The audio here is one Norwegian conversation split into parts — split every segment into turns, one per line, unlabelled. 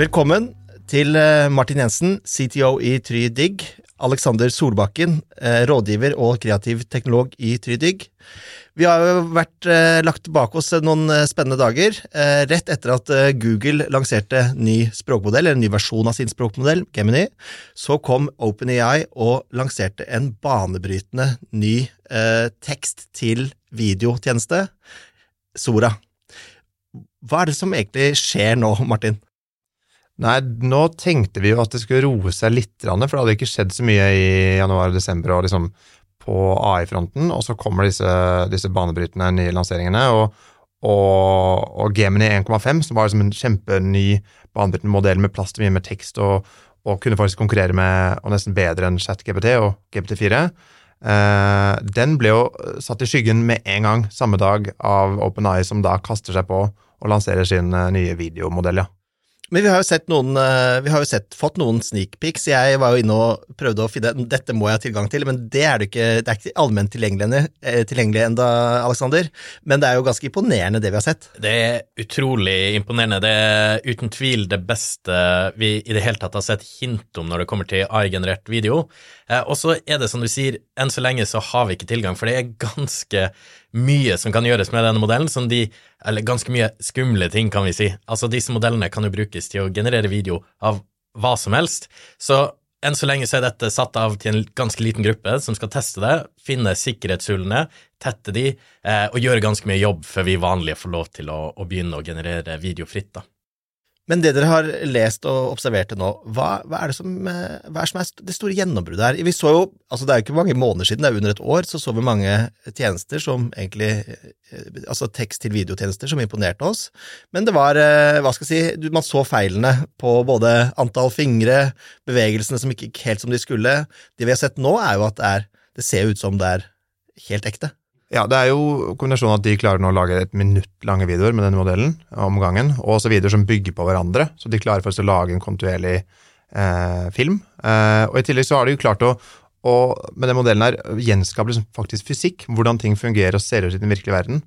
Velkommen til eh, Martin Jensen, CTO i TryDigg. Alexander Solbakken, eh, rådgiver og kreativ teknolog i TryDigg. Vi har jo vært eh, lagt bak oss noen spennende dager. Rett etter at Google lanserte ny språkmodell, eller ny versjon av sin språkmodell, Gemini, så kom OpenAI og lanserte en banebrytende ny tekst til videotjeneste, Sora. Hva er det som egentlig skjer nå, Martin?
Nei, nå tenkte vi jo at det skulle roe seg litt, for det hadde ikke skjedd så mye i januar og desember og liksom på AI-fronten, og så kommer disse, disse banebrytende nye lanseringene. og og, og Gemini 1,5, som var liksom en kjempeny banebrytende modell med plass til mye mer tekst, og, og, kunne faktisk konkurrere med, og nesten bedre enn ChatGPT og GPT4, eh, den ble jo satt i skyggen med en gang, samme dag, av OpenAI, som da kaster seg på og lanserer sin eh, nye videomodell. ja.
Men vi har jo sett noen eh, Vi har jo sett, fått noen sneak peeks. Jeg var jo inne og prøvde å finne Dette må jeg ha tilgang til, men det er det ikke, det er ikke allment tilgjengelig, eh, tilgjengelig enda, Alexander. Men det er jo ganske imponerende, det vi har sett.
Det er utrolig imponerende. Det er uten tvil det beste vi i det hele tatt har sett hint om når det kommer til AI-generert video. Eh, og så er det som du sier, enn så lenge så har vi ikke tilgang, for det er ganske mye som kan gjøres med denne modellen, som de, eller ganske mye skumle ting, kan vi si. Altså, disse modellene kan jo brukes til å generere video av hva som helst. Så enn så lenge så er dette satt av til en ganske liten gruppe som skal teste det, finne sikkerhetshullene, tette de, eh, og gjøre ganske mye jobb før vi vanlige får lov til å, å begynne å generere video fritt, da.
Men det dere har lest og observert til nå, hva, hva, er det som, eh, hva er som er det store gjennombruddet her? Vi så jo, altså Det er jo ikke mange måneder siden, det er under et år, så så vi mange tjenester som egentlig eh, Altså tekst til videotjenester som imponerte oss. Men det var, eh, hva skal jeg si, man så feilene på både antall fingre, bevegelsene som ikke gikk helt som de skulle. Det vi har sett nå, er jo at det, er, det ser ut som det er helt ekte.
Ja, det er jo kombinasjonen at de klarer nå å lage et minutt lange videoer med denne modellen om gangen, og også videoer som bygger på hverandre. Så de klarer faktisk å lage en kontinuerlig eh, film. Eh, og i tillegg så har de jo klart å, å med den modellen her gjenskape liksom faktisk fysikk, hvordan ting fungerer og ser ut i den virkelige verden.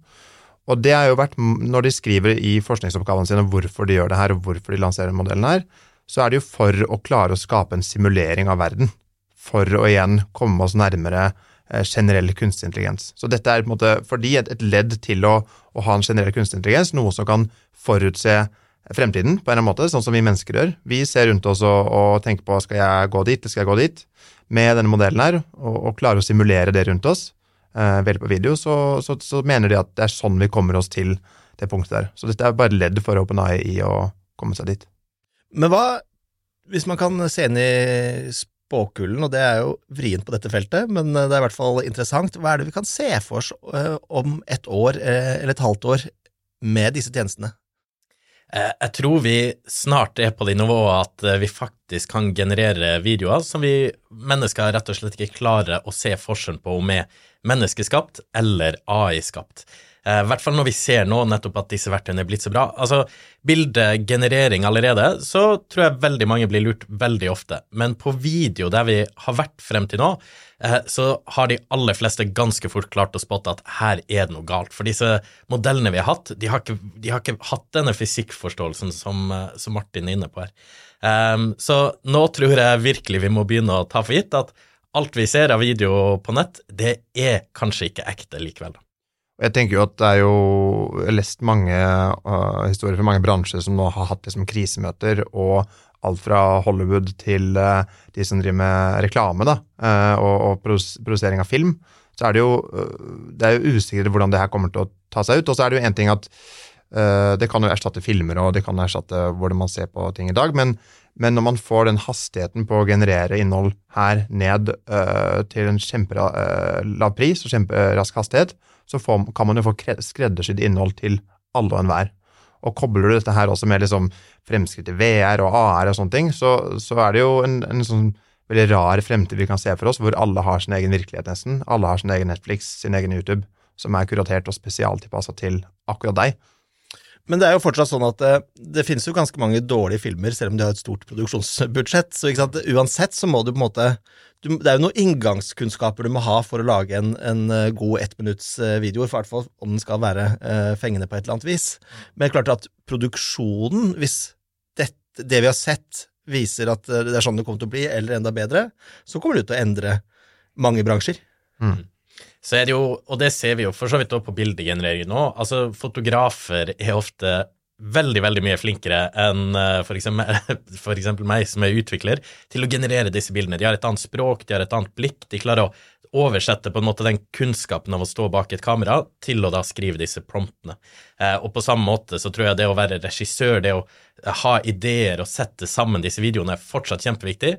Og det har jo vært, når de skriver i forskningsoppgavene sine hvorfor de gjør det her, og hvorfor de lanserer modellen her, så er det jo for å klare å skape en simulering av verden. For å igjen komme oss nærmere Eh, generell kunstig intelligens. Så dette er på en måte fordi et, et ledd til å, å, ha en generell kunstig intelligens, noe som kan forutse fremtiden på en eller annen måte, sånn som vi mennesker gjør. Vi ser rundt oss og, og tenker på skal jeg gå dit, eller skal jeg gå dit. Med denne modellen her, og, og klarer å simulere det rundt oss eh, hjelp av video, så, så, så, mener de at det er sånn vi kommer oss til det punktet der. Så dette er bare ledd for OpenAI i å komme seg dit.
Men hva, hvis man kan se inn i spåkullen, og det er jo vrient på dette feltet, men eh, det er i hvert fall interessant. Hva er det vi kan se for oss eh, om et år eh, eller et halvt år med disse tjenestene?
Jeg tror vi snart er på det nivået at vi faktisk kan generere videoer som vi mennesker rett og slett ikke klarer å se forskjellen på om er menneskeskapt eller AI-skapt. Eh, I hvert fall når vi ser nå nettopp at disse verktøyene er blitt så bra. Altså, Bildegenerering allerede, så tror jeg veldig mange blir lurt veldig ofte. Men på video, der vi har vært frem til nå, eh, så har de aller fleste ganske fort klart å spotte at her er det noe galt. For disse modellene vi har hatt, de har ikke, de har ikke hatt denne fysikkforståelsen som, eh, som, Martin er inne på her. Um, så nå tror jeg virkelig vi må begynne å ta for gitt at alt vi ser av video på nett, det er kanskje ikke ekte likevel.
Jeg tenker jo at det er jo Jeg har lest mange uh, historier fra mange bransjer som nå har hatt liksom krisemøter, og alt fra Hollywood til uh, de som driver med reklame da, uh, og, og produsering av film. Så er det jo det er jo usikkert hvordan det her kommer til å ta seg ut. Og så er det jo én ting at det kan jo erstatte filmer, og det kan erstatte hvordan man ser på ting i dag, men, men når man får den hastigheten på å generere innhold her ned til en kjempelav pris og kjemperask hastighet, så får, kan man jo få skreddersydd innhold til alle og enhver. Og kobler du dette her også med liksom fremskritt i VR og AR og sånne ting, så, så er det jo en, en, sånn veldig rar fremtid vi kan se for oss, hvor alle har sin egen virkelighet, nesten. Alle har sin egen Netflix, sin egen YouTube, som er kuratert og spesialtilpassa til akkurat deg.
Men det er jo fortsatt sånn at det, eh, det finnes jo ganske mange dårlige filmer, selv om de har et stort produksjonsbudsjett. Så uansett så må du på en måte du, Det er jo noen inngangskunnskaper du må ha for å lage en, en eh, god ettminuttsvideo, eh, i hvert fall om den skal være uh, fengende på et eller annet vis. Men klart at produksjonen, hvis det, det vi har sett, viser at eh, det er sånn det kommer til å bli, eller enda bedre, så kommer det til å endre mange bransjer.
Så er det jo, og det ser vi jo for så vidt også på bildegenerering nå, altså fotografer er ofte veldig, veldig mye flinkere enn f.eks. for eksempel, meg som er utvikler, til å generere disse bildene. De har et annet språk, de har et annet blikk, de klarer å oversette på en måte den kunnskapen av å stå bak et kamera til å da skrive disse promptene. Eh, og på samme måte så tror jeg det å være regissør, det å ha ideer og sette sammen disse videoene er fortsatt kjempeviktig,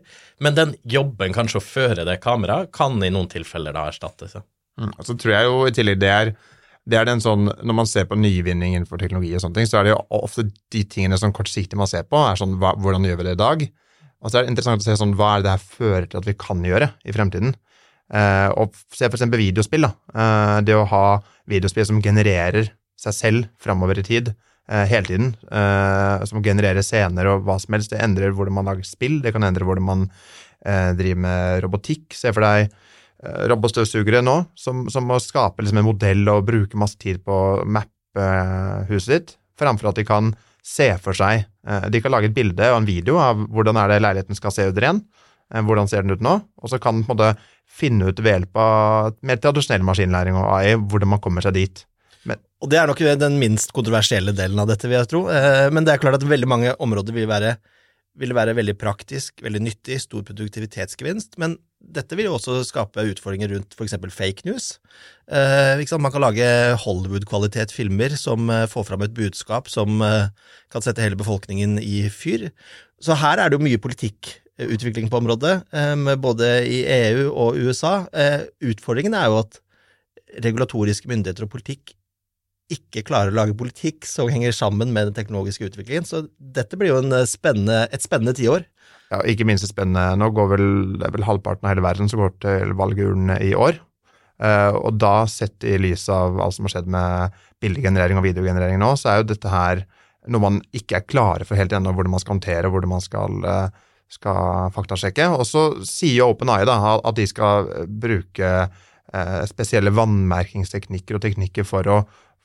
men den jobben kanskje å føre det kameraet kan i noen tilfeller da erstattes. Ja.
Mm. Så tror jeg jo i tillegg det er, det er den sånn, Når man ser på nyvinning innenfor teknologi, og sånne ting, så er det jo ofte de tingene som kortsiktig man ser på, er sånn hva, hvordan gjør vi det i dag? Og så er det interessant å se sånn, hva er det her fører til at vi kan gjøre i fremtiden. Eh, og se eksempel videospill. da. Eh, det å ha videospill som genererer seg selv framover i tid, eh, hele tiden. Eh, som genererer scener og hva som helst. Det endrer hvordan man lager spill, det kan endre hvordan man eh, driver med robotikk. Se for deg robotstøvsugere nå, som, som må skape liksom en modell og bruke masse tid på å mappe eh, huset ditt, framfor at de kan se for seg eh, De kan lage et bilde og en video av hvordan er det leiligheten skal se ut ren, eh, hvordan ser den ut nå, og så kan måte finne ut ved hjelp av mer tradisjonell maskinlæring og AI hvordan man kommer seg dit.
Og det er nok den minst kontroversielle delen av dette, vil jeg tro. Eh, Men det er klart at veldig mange områder vil være, vil være veldig praktisk, veldig nyttig, stor produktivitetsgevinst, men dette vil jo også skape utfordringer rundt f.eks. fake news. Eh? Man kan lage Hollywood-kvalitet filmer som eh, får fram et budskap som eh, kan sette hele befolkningen i fyr. Så her er det jo mye politikkutvikling på området, eh, både i EU og USA. Eh, utfordringen er jo at regulatoriske myndigheter og politikk ikke klarer å lage politikk som henger sammen med den teknologiske utviklingen. Så dette blir jo eh, spennende, et spennende tiår.
Ja, ikke minst spennende. Nå går vel, det er vel halvparten av hele verden som går til valgurnene i år. Uh, og da, sett i lys av alt som har skjedd med bildegenerering og videogenerering nå, så er jo dette her noe man ikke er klare for helt ennå, hvordan man skal håndtere, hvordan man skal, eh, skal faktasjekke. Og så sier OpenAI da, at de skal bruke uh, spesielle vannmerkingsteknikker og teknikker for å,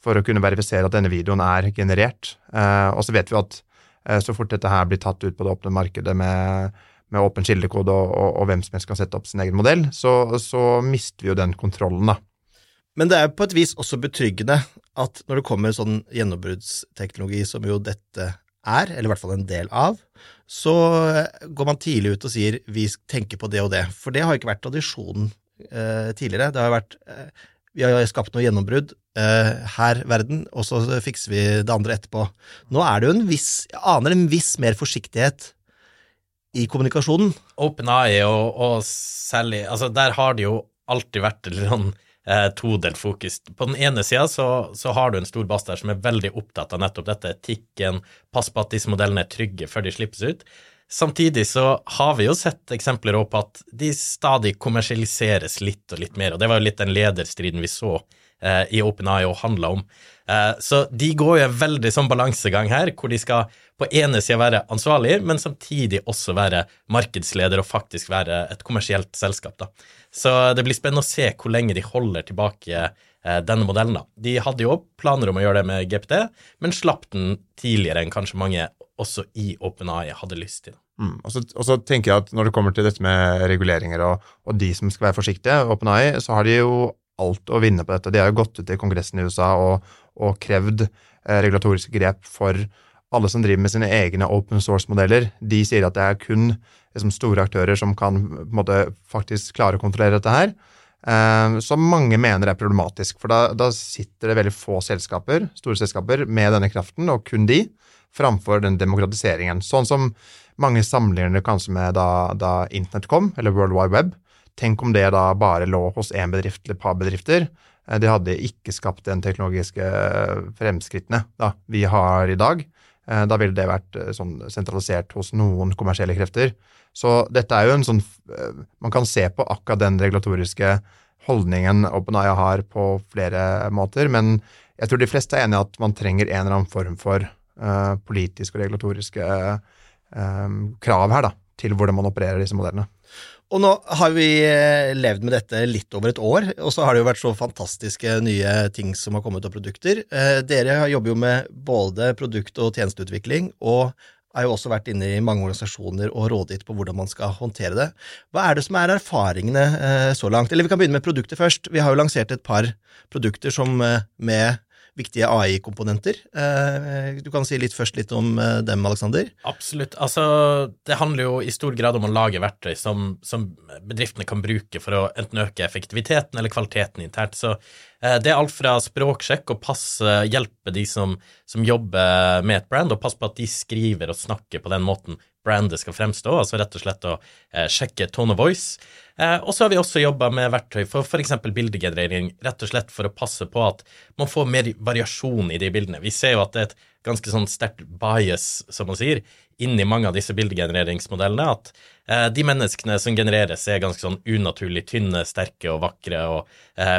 for å kunne verifisere at denne videoen er generert. Eh, og så vet vi at eh, så fort dette her blir tatt ut på det åpne markedet med, med åpen kildekode, og, og, og, hvem som helst kan sette opp sin egen modell, så, så mister vi jo den kontrollen, da.
Men det er på et vis også betryggende at når det kommer sånn gjennombruddsteknologi som jo dette er, eller i hvert fall en del av, så går man tidlig ut og sier vi tenker på det og det. For det har ikke vært tradisjonen eh, tidligere. Det har vært eh, vi har skapt noe gjennombrudd eh, her, verden, og så fikser vi det andre etterpå. Nå er det jo en viss Jeg aner en viss mer forsiktighet i kommunikasjonen.
OpenAI og, og Sally, altså der har det jo alltid vært litt sånn eh, todelt fokus. På den ene sida så, så, har du en stor bass der som er veldig opptatt av nettopp dette, etikken, pass på at disse modellene er trygge før de slippes ut. Samtidig så har vi jo sett eksempler på at de stadig kommersialiseres litt og litt mer, og det var jo litt den lederstriden vi så eh, i OpenAI og handla om. Eh, så de går jo en veldig sånn balansegang her, hvor de skal på ene sida være ansvarlig, men samtidig også være markedsleder og faktisk være et kommersielt selskap. da. Så det blir spennende å se hvor lenge de holder tilbake eh, denne modellen. da. De hadde jo planer om å gjøre det med GPT, men slapp den tidligere enn kanskje mange også i OpenAI hadde lyst til.
Mm. Og, så, og, så, tenker jeg at Når det kommer til dette med reguleringer og, og de som skal være forsiktige, OpenAI, så har de jo alt å vinne på dette. De har jo gått ut i Kongressen i USA og, og krevd eh, regulatoriske grep for alle som driver med sine egne open source-modeller. De sier at det er kun liksom, store aktører som kan måte, faktisk klare å kontrollere dette her. Eh, som mange mener er problematisk. For da, da sitter det veldig få selskaper, store selskaper med denne kraften, og kun de framfor den demokratiseringen. Sånn som mange sammenligner kanskje med da, da internett kom, eller World Wide Web. Tenk om det da bare lå hos én bedrift eller et par bedrifter. De det hadde ikke skapt den teknologiske eh, fremskrittene da, vi har i dag. Eh, da ville det vært sånn sentralisert hos noen kommersielle krefter. Så dette er jo en sånn Man kan se på akkurat den regulatoriske holdningen OpenAI har på flere måter, men jeg tror de fleste er enig i at man trenger en eller annen form for uh, politiske og regulatoriske uh, krav her da, til hvordan man opererer disse modellene.
Og nå har vi eh, levd med dette litt over et år, og så har det jo vært så fantastiske nye ting som har kommet av produkter. Dere jobber jo med både produkt- og tjenesteutvikling, og har jo også vært inne i mange organisasjoner og rådgitt på hvordan man skal håndtere det. Hva er det som er erfaringene eh, så langt? Eller vi kan begynne med produkter først. Vi har jo lansert et par produkter som eh, med viktige AI-komponenter. Eh, du kan si litt først litt om eh, dem, Aleksander?
Absolutt. Altså, det handler jo i stor grad om å lage verktøy som, som bedriftene kan bruke for å enten øke effektiviteten eller kvaliteten internt. Så eh, det er alt fra språksjekk og passe, hjelpe de som, som jobber med et brand, og passe på at de skriver og snakker på den måten brandet skal fremstå, altså rett og slett å eh, sjekke tone of voice. Eh, og så har vi også jobba med verktøy for f.eks. bildegenerering, rett og slett for å passe på at man får mer variasjon i de bildene. Vi ser jo at det er et ganske sånn sterkt bias, som man sier, inni mange av disse bildegenereringsmodellene, at eh, de menneskene som genereres, er ganske sånn unaturlig tynne, sterke og vakre, og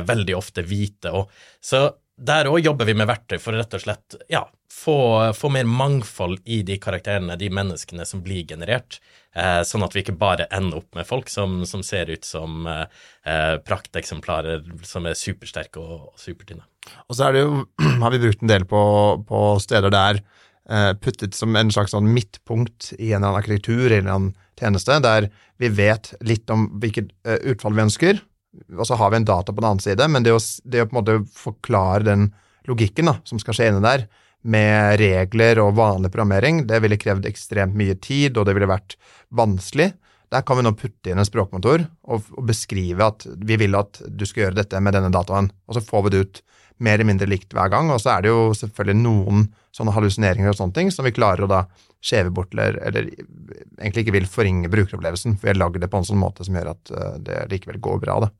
veldig ofte hvite. Og, så der òg jobber vi med verktøy for å rett og slett ja, få, få, mer mangfold i de karakterene, de menneskene som blir generert, eh, sånn at vi ikke bare ender opp med folk som, som ser ut som eh, prakteksemplarer som er supersterke og, og supertynne.
Og så jo, har vi brukt en del på, på steder der eh, puttet som en slags sånn midtpunkt i en eller annen arkitektur eller en eller annen tjeneste, der vi vet litt om hvilket eh, utfall vi ønsker, og så har vi en data på den annen side, men det å, det å på en måte forklare den logikken da, som skal skje inne der, med regler og vanlig programmering, det ville krevd ekstremt mye tid, og det ville vært vanskelig. Der kan vi nå putte inn en språkmotor og, og, beskrive at vi vil at du skal gjøre dette med denne dataen, og så får vi det ut mer eller mindre likt hver gang. Og så er det jo selvfølgelig noen sånne hallusineringer og sånne ting som vi klarer å da skjeve bort eller, eller egentlig ikke vil forringe brukeropplevelsen, for vi har lagd det på en sånn måte som gjør at eh, det likevel går bra. da.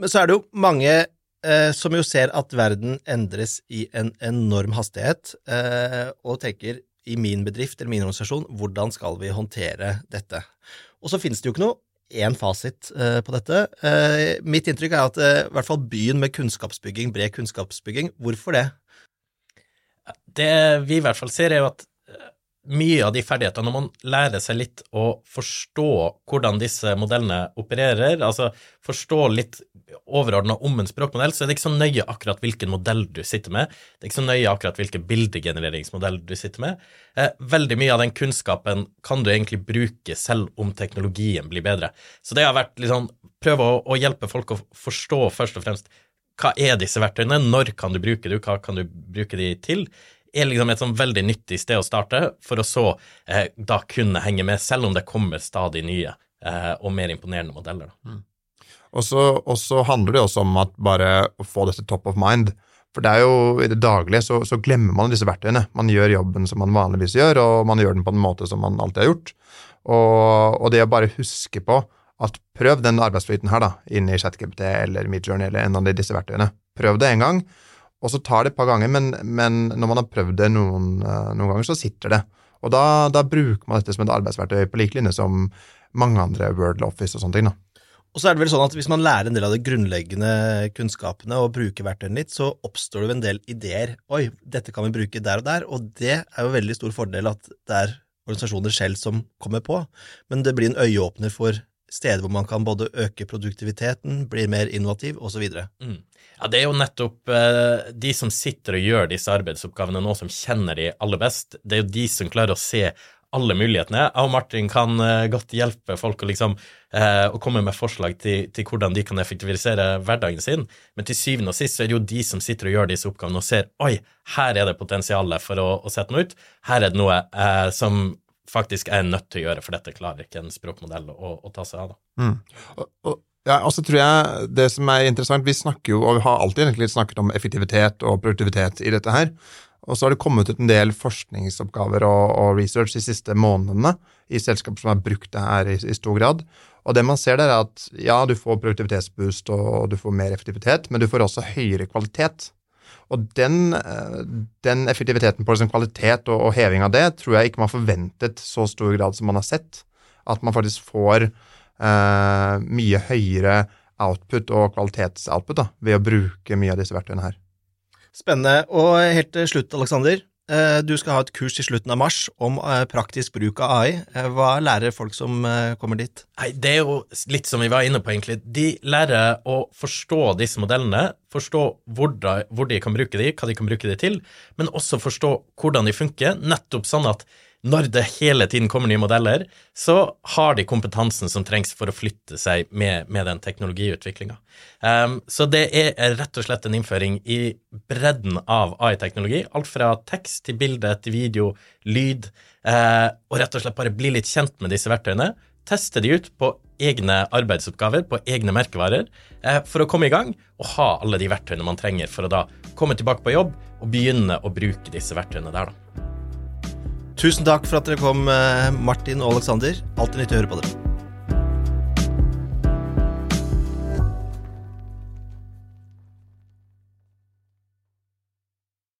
Men så er det jo mange eh, som jo ser at verden endres i en enorm hastighet, eh, og tenker i min bedrift eller min organisasjon, hvordan skal vi håndtere dette? Og så finnes det jo ikke noe én fasit eh, på dette. Eh, mitt inntrykk er at eh, i hvert fall byen med kunnskapsbygging, bred kunnskapsbygging, hvorfor det?
Det vi i hvert fall ser, er jo at mye av de ferdighetene, når man lærer seg litt å forstå hvordan disse modellene opererer, altså forstå litt overordna om en språkmodell, så er det ikke så nøye akkurat hvilken modell du sitter med. Det er ikke så nøye akkurat hvilken bildegenereringsmodell du sitter med. Eh, veldig mye av den kunnskapen kan du egentlig bruke selv om teknologien blir bedre. Så det har vært liksom prøve å, å hjelpe folk å forstå først og fremst hva er disse verktøyene, når kan du bruke dem, hva kan du bruke de til? er liksom et sånn veldig nyttig sted å starte, for å så eh, da kunne henge med, selv om det kommer stadig nye eh, og mer imponerende modeller. Mm.
Og så handler det også om at bare å få dette top of mind. For det er jo i det daglige så, så, glemmer man disse verktøyene. Man gjør jobben som man vanligvis gjør, og man gjør den på en måte som man alltid har gjort. Og, og det å bare huske på at prøv den arbeidsflyten her, da, inne i ChatGPT eller Midjourney eller en av disse verktøyene. Prøv det en gang og så tar det et par ganger, men, men når man har prøvd det noen, eh, noen, ganger, så sitter det. Og da, da, bruker man dette som et arbeidsverktøy på lik linje som mange andre Word Office og sånne ting. da.
Og så er det vel sånn at Hvis man lærer en del av de grunnleggende kunnskapene og bruker verktøyene litt, så oppstår det en del ideer. Oi, dette kan vi bruke der og der. Og det er jo veldig stor fordel at det er organisasjoner selv som kommer på. Men det blir en øyeåpner for steder hvor man kan både øke produktiviteten, bli mer innovativ osv. Mm.
Ja, det er jo nettopp eh, de som sitter og gjør disse arbeidsoppgavene nå, som kjenner de aller best. Det er jo de som klarer å se alle mulighetene. Jeg og Martin kan eh, godt hjelpe folk å, liksom, eh, å komme med forslag til, til, hvordan de kan effektivisere hverdagen sin, men til syvende og sist så er det jo de som sitter og gjør disse oppgavene og ser oi, her er det potensial for å, å, sette noe ut, her er det noe som faktisk er nødt til å gjøre, for dette klarer ikke en språkmodell å, å ta seg av.
Mm. Og, og, ja, og så tror jeg det som er interessant, Vi snakker jo, og vi har alltid egentlig snakket om effektivitet og produktivitet i dette her. Og så har det kommet ut en del forskningsoppgaver og, og research de siste månedene i selskaper som har brukt det her i, i, stor grad. Og det man ser der, er at ja, du får produktivitetsboost og du får mer effektivitet, men du får også høyere kvalitet. Og den, eh, den effektiviteten på liksom kvalitet og, og, heving av det tror jeg ikke man forventet så stor grad som man har sett. At man faktisk får eh, mye høyere output og kvalitetsoutput da, ved å bruke mye av disse verktøyene her.
Spennende. Og helt til slutt, Aleksander. Eh, du skal ha et kurs i slutten av mars om eh, praktisk bruk av AI. Eh, hva lærer folk som kommer dit?
Nei, Det er jo litt som vi var inne på, egentlig. De lærer å forstå disse modellene, forstå hvor, de kan bruke de, hva de kan bruke de til, men også forstå hvordan de funker, nettopp sånn at når det hele tiden kommer nye modeller, så har de kompetansen som trengs for å flytte seg med, med den teknologiutviklinga. Um, så det er rett og slett en innføring i bredden av AI-teknologi. Alt fra tekst til bilde til video, lyd, uh, og rett og slett bare bli litt kjent med disse verktøyene. Teste de ut på egne arbeidsoppgaver, på egne merkevarer, uh, for å komme i gang og ha alle de verktøyene man trenger for å da komme tilbake på jobb og begynne å bruke disse verktøyene der, da.
Tusen takk for at dere kom, eh, Martin og Aleksander. Alltid nyttig å høre på dere.